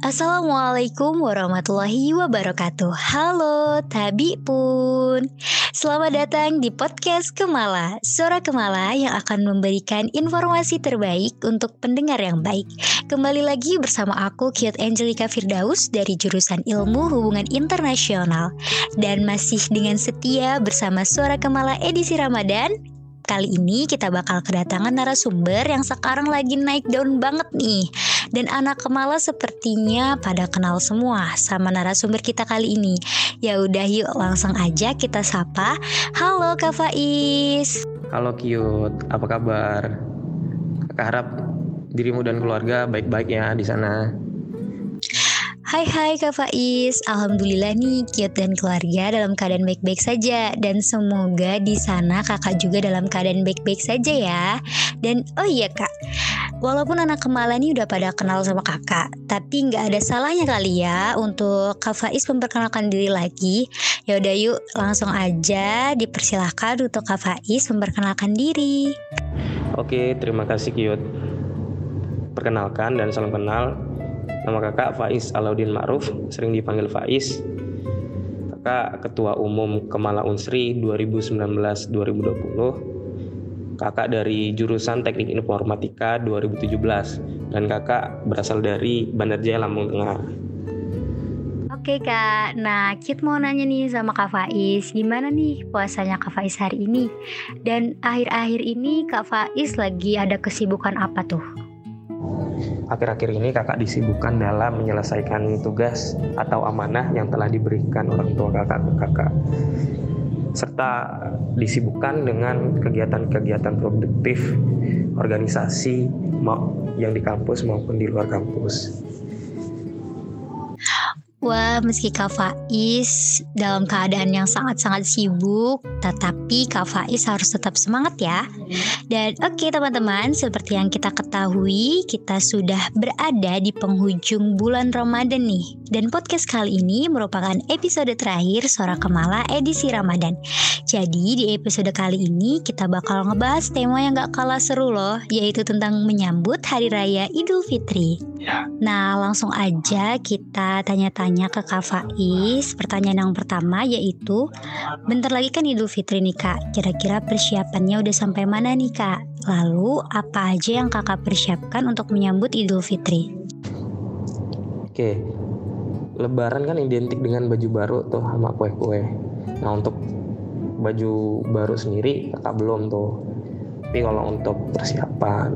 Assalamualaikum warahmatullahi wabarakatuh. Halo Tabi pun. Selamat datang di podcast Kemala. Suara Kemala yang akan memberikan informasi terbaik untuk pendengar yang baik. Kembali lagi bersama aku Kiot Angelica Firdaus dari jurusan Ilmu Hubungan Internasional. Dan masih dengan setia bersama Suara Kemala edisi Ramadan Kali ini kita bakal kedatangan narasumber yang sekarang lagi naik daun banget nih. Dan anak kemala sepertinya pada kenal semua sama narasumber kita kali ini. Ya udah yuk langsung aja kita sapa. Halo Kak Faiz. Halo Cute, apa kabar? Kakak harap dirimu dan keluarga baik-baik ya di sana. Hai hai Kak Faiz, Alhamdulillah nih Kiot dan keluarga dalam keadaan baik-baik saja Dan semoga di sana kakak juga dalam keadaan baik-baik saja ya Dan oh iya kak, walaupun anak Kemala nih udah pada kenal sama kakak Tapi nggak ada salahnya kali ya untuk Kak Faiz memperkenalkan diri lagi Ya udah yuk langsung aja dipersilahkan untuk Kak Faiz memperkenalkan diri Oke, terima kasih Kiot Perkenalkan dan salam kenal Nama kakak Faiz Alauddin Ma'ruf, sering dipanggil Faiz. Kakak Ketua Umum Kemala Unsri 2019-2020. Kakak dari jurusan Teknik Informatika 2017 dan kakak berasal dari Bandar Jaya Lampung Tengah. Oke kak, nah Kit mau nanya nih sama Kak Faiz Gimana nih puasanya Kak Faiz hari ini? Dan akhir-akhir ini Kak Faiz lagi ada kesibukan apa tuh? Akhir-akhir ini kakak disibukkan dalam menyelesaikan tugas atau amanah yang telah diberikan orang tua kakak ke kakak serta disibukkan dengan kegiatan-kegiatan produktif organisasi yang di kampus maupun di luar kampus. Wah, meski Kak Faiz dalam keadaan yang sangat-sangat sibuk, tetapi Kak Faiz harus tetap semangat ya. Dan oke okay, teman-teman, seperti yang kita ketahui, kita sudah berada di penghujung bulan Ramadan nih. Dan podcast kali ini merupakan episode terakhir Suara Kemala edisi Ramadan. Jadi di episode kali ini kita bakal ngebahas tema yang gak kalah seru loh, yaitu tentang menyambut Hari Raya Idul Fitri. Ya. Nah, langsung aja kita tanya-tanya tanya ke Kak Faiz. Pertanyaan yang pertama yaitu, bentar lagi kan Idul Fitri nih Kak. Kira-kira persiapannya udah sampai mana nih Kak? Lalu apa aja yang Kakak persiapkan untuk menyambut Idul Fitri? Oke, Lebaran kan identik dengan baju baru tuh sama kue-kue. Nah untuk baju baru sendiri kakak belum tuh. Tapi kalau untuk persiapan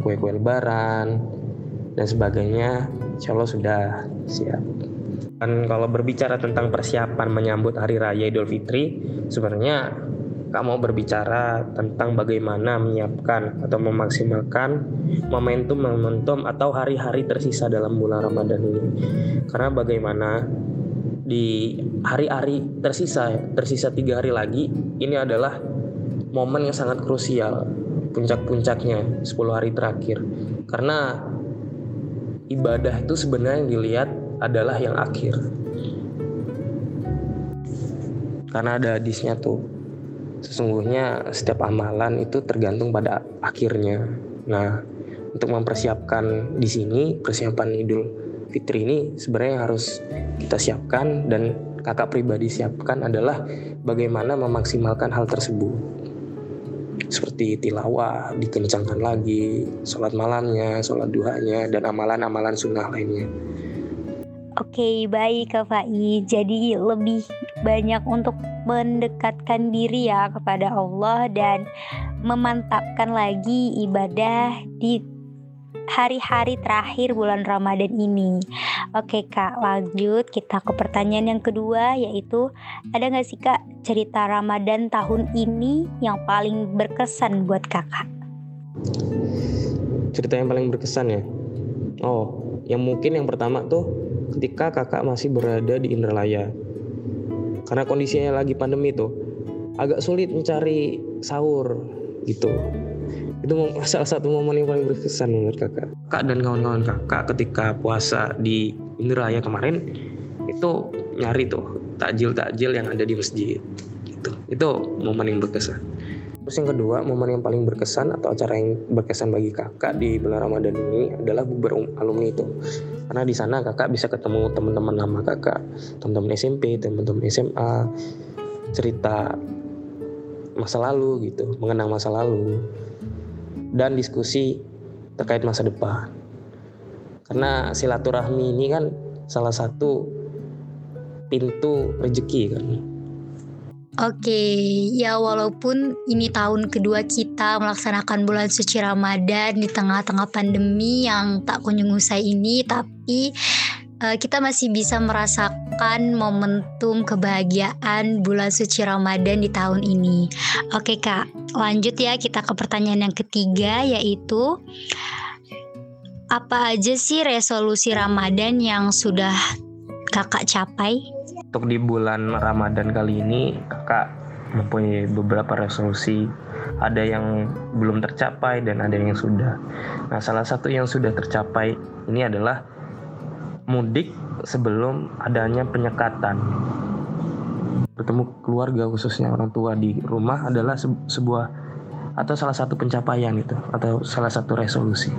kue-kue Lebaran dan sebagainya, insya Allah sudah siap. Dan kalau berbicara tentang persiapan menyambut Hari Raya Idul Fitri, sebenarnya Kak mau berbicara tentang bagaimana menyiapkan atau memaksimalkan momentum-momentum atau hari-hari tersisa dalam bulan Ramadan ini. Karena bagaimana di hari-hari tersisa, tersisa tiga hari lagi, ini adalah momen yang sangat krusial, puncak-puncaknya 10 hari terakhir. Karena ibadah itu sebenarnya yang dilihat adalah yang akhir. Karena ada hadisnya tuh, sesungguhnya setiap amalan itu tergantung pada akhirnya. Nah, untuk mempersiapkan di sini persiapan Idul Fitri ini sebenarnya harus kita siapkan dan kakak pribadi siapkan adalah bagaimana memaksimalkan hal tersebut seperti tilawah dikencangkan lagi, sholat malamnya, sholat duhanya, dan amalan-amalan sunnah lainnya. Oke, baik Kak Fai. Jadi lebih banyak untuk mendekatkan diri ya kepada Allah dan memantapkan lagi ibadah di hari-hari terakhir bulan Ramadan ini. Oke kak, lanjut kita ke pertanyaan yang kedua yaitu ada nggak sih kak cerita Ramadan tahun ini yang paling berkesan buat kakak? Cerita yang paling berkesan ya? Oh, yang mungkin yang pertama tuh ketika kakak masih berada di Indralaya. Karena kondisinya lagi pandemi tuh, agak sulit mencari sahur gitu. Itu salah satu momen yang paling berkesan menurut kakak. Kak dan kawan-kawan kakak ketika puasa di Indralaya kemarin itu nyari tuh takjil-takjil yang ada di masjid. Gitu. Itu momen yang berkesan. Terus yang kedua, momen yang paling berkesan atau acara yang berkesan bagi kakak di bulan Ramadan ini adalah bukber um, alumni itu. Karena di sana kakak bisa ketemu teman-teman lama kakak, teman-teman SMP, teman-teman SMA, cerita masa lalu gitu, mengenang masa lalu, dan diskusi terkait masa depan. Karena silaturahmi ini kan salah satu pintu rezeki kan Oke, ya walaupun ini tahun kedua kita melaksanakan bulan suci Ramadan di tengah-tengah pandemi yang tak kunjung usai ini, tapi uh, kita masih bisa merasakan momentum kebahagiaan bulan suci Ramadan di tahun ini. Oke kak, lanjut ya kita ke pertanyaan yang ketiga yaitu apa aja sih resolusi Ramadan yang sudah kakak capai? Untuk di bulan Ramadan kali ini kakak mempunyai beberapa resolusi. Ada yang belum tercapai dan ada yang sudah. Nah salah satu yang sudah tercapai ini adalah mudik sebelum adanya penyekatan. Bertemu keluarga khususnya orang tua di rumah adalah sebuah atau salah satu pencapaian itu atau salah satu resolusi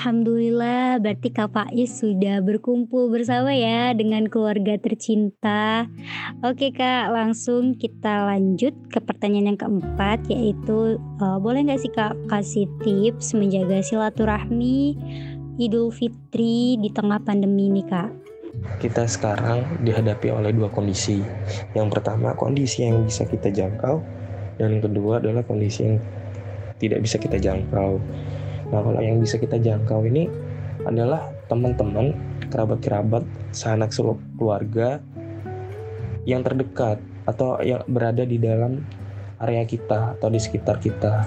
Alhamdulillah berarti Kak Faiz sudah berkumpul bersama ya dengan keluarga tercinta. Oke Kak, langsung kita lanjut ke pertanyaan yang keempat yaitu uh, boleh nggak sih Kak kasih tips menjaga silaturahmi Idul Fitri di tengah pandemi ini Kak? Kita sekarang dihadapi oleh dua kondisi. Yang pertama kondisi yang bisa kita jangkau dan kedua adalah kondisi yang tidak bisa kita jangkau Nah kalau yang bisa kita jangkau ini adalah teman-teman, kerabat-kerabat, sanak keluarga yang terdekat atau yang berada di dalam area kita atau di sekitar kita.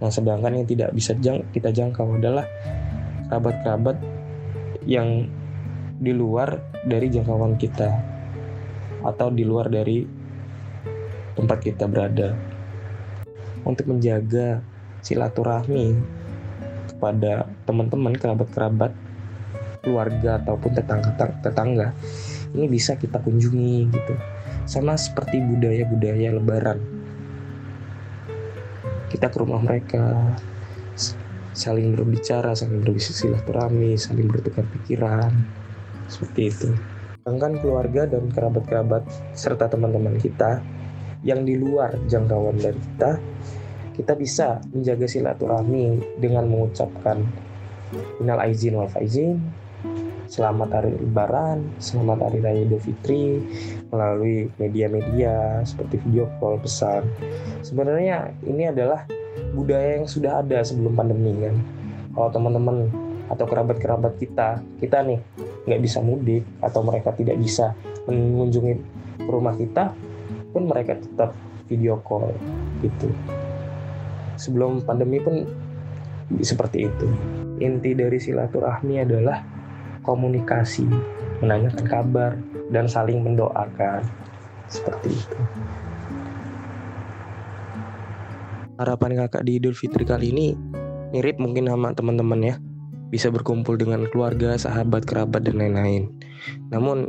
Nah sedangkan yang tidak bisa jang kita jangkau adalah kerabat-kerabat yang di luar dari jangkauan kita atau di luar dari tempat kita berada. Untuk menjaga silaturahmi kepada teman-teman, kerabat-kerabat, keluarga ataupun tetangga-tetangga ini bisa kita kunjungi gitu. Sama seperti budaya-budaya lebaran. Kita ke rumah mereka, saling berbicara, saling bersilaturahmi, saling bertukar pikiran, seperti itu. Sedangkan keluarga dan kerabat-kerabat serta teman-teman kita yang di luar jangkauan dari kita kita bisa menjaga silaturahmi dengan mengucapkan minal aizin wal faizin. Selamat hari lebaran selamat hari raya idul fitri melalui media-media seperti video call pesan. Sebenarnya ini adalah budaya yang sudah ada sebelum pandemi kan? Kalau teman-teman atau kerabat-kerabat kita kita nih nggak bisa mudik atau mereka tidak bisa mengunjungi rumah kita pun mereka tetap video call gitu sebelum pandemi pun seperti itu. Inti dari silaturahmi adalah komunikasi, menanyakan kabar, dan saling mendoakan. Seperti itu. Harapan kakak di Idul Fitri kali ini mirip mungkin sama teman-teman ya. Bisa berkumpul dengan keluarga, sahabat, kerabat, dan lain-lain. Namun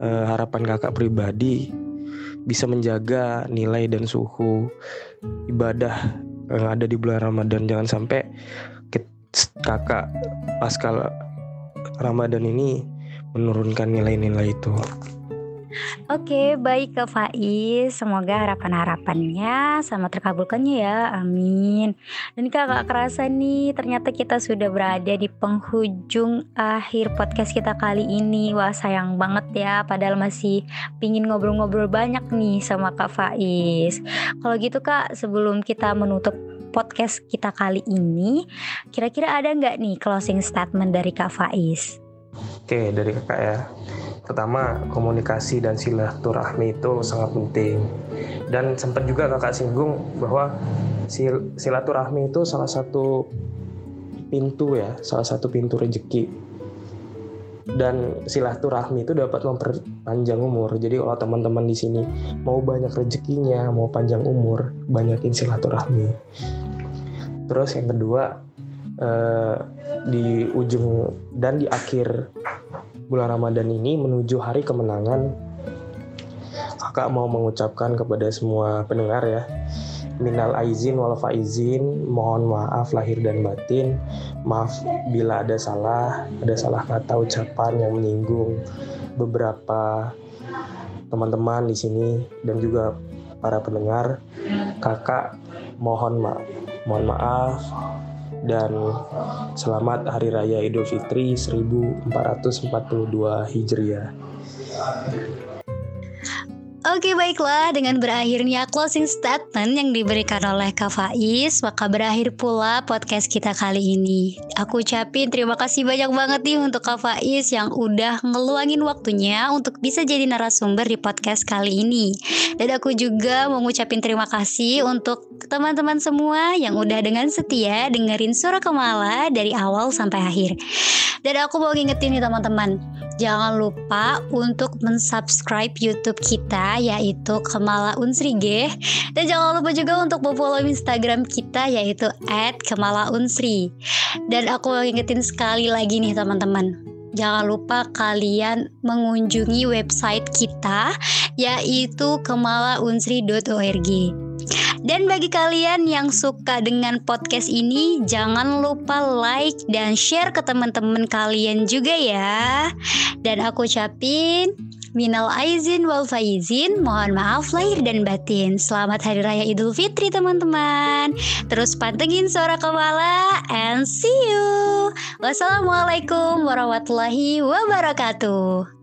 eh, harapan kakak pribadi bisa menjaga nilai dan suhu ibadah yang ada di bulan Ramadan jangan sampai kakak pasca Ramadan ini menurunkan nilai-nilai itu. Oke, baik Kak Faiz. Semoga harapan-harapannya sama terkabulkannya ya. Amin. Dan Kak, kerasa nih ternyata kita sudah berada di penghujung akhir podcast kita kali ini. Wah, sayang banget ya padahal masih pingin ngobrol-ngobrol banyak nih sama Kak Faiz. Kalau gitu Kak, sebelum kita menutup podcast kita kali ini, kira-kira ada nggak nih closing statement dari Kak Faiz? Oke, dari kakak ya pertama komunikasi dan silaturahmi itu sangat penting. Dan sempat juga kakak singgung bahwa sil silaturahmi itu salah satu pintu ya salah satu pintu rezeki dan silaturahmi itu dapat memperpanjang umur. Jadi kalau teman-teman di sini mau banyak rezekinya mau panjang umur banyakin silaturahmi. Terus yang kedua eh, di ujung dan di akhir bulan Ramadan ini menuju hari kemenangan. Kakak mau mengucapkan kepada semua pendengar ya minal aizin wal faizin mohon maaf lahir dan batin. Maaf bila ada salah ada salah kata ucapan yang menyinggung beberapa teman-teman di sini dan juga para pendengar. Kakak mohon maaf mohon maaf dan selamat Hari Raya Idul Fitri 1442 Hijriah. Oke baiklah. Dengan berakhirnya closing statement yang diberikan oleh Kak Faiz Maka berakhir pula podcast kita kali ini. Aku ucapin terima kasih banyak banget nih untuk Kak Faiz Yang udah ngeluangin waktunya untuk bisa jadi narasumber di podcast kali ini. Dan aku juga mau ngucapin terima kasih untuk teman-teman semua Yang udah dengan setia dengerin suara Kemala dari awal sampai akhir. Dan aku mau ngingetin nih teman-teman Jangan lupa untuk mensubscribe YouTube kita yaitu Kemala Unsri G dan jangan lupa juga untuk follow Instagram kita yaitu @kemala_unsri. Dan aku ingetin sekali lagi nih teman-teman. Jangan lupa kalian mengunjungi website kita yaitu kemalaunsri.org. Dan bagi kalian yang suka dengan podcast ini, jangan lupa like dan share ke teman-teman kalian juga ya. Dan aku ucapin Minal aizin wal faizin, mohon maaf lahir dan batin. Selamat Hari Raya Idul Fitri teman-teman. Terus pantengin suara kepala and see you. Wassalamualaikum warahmatullahi wabarakatuh.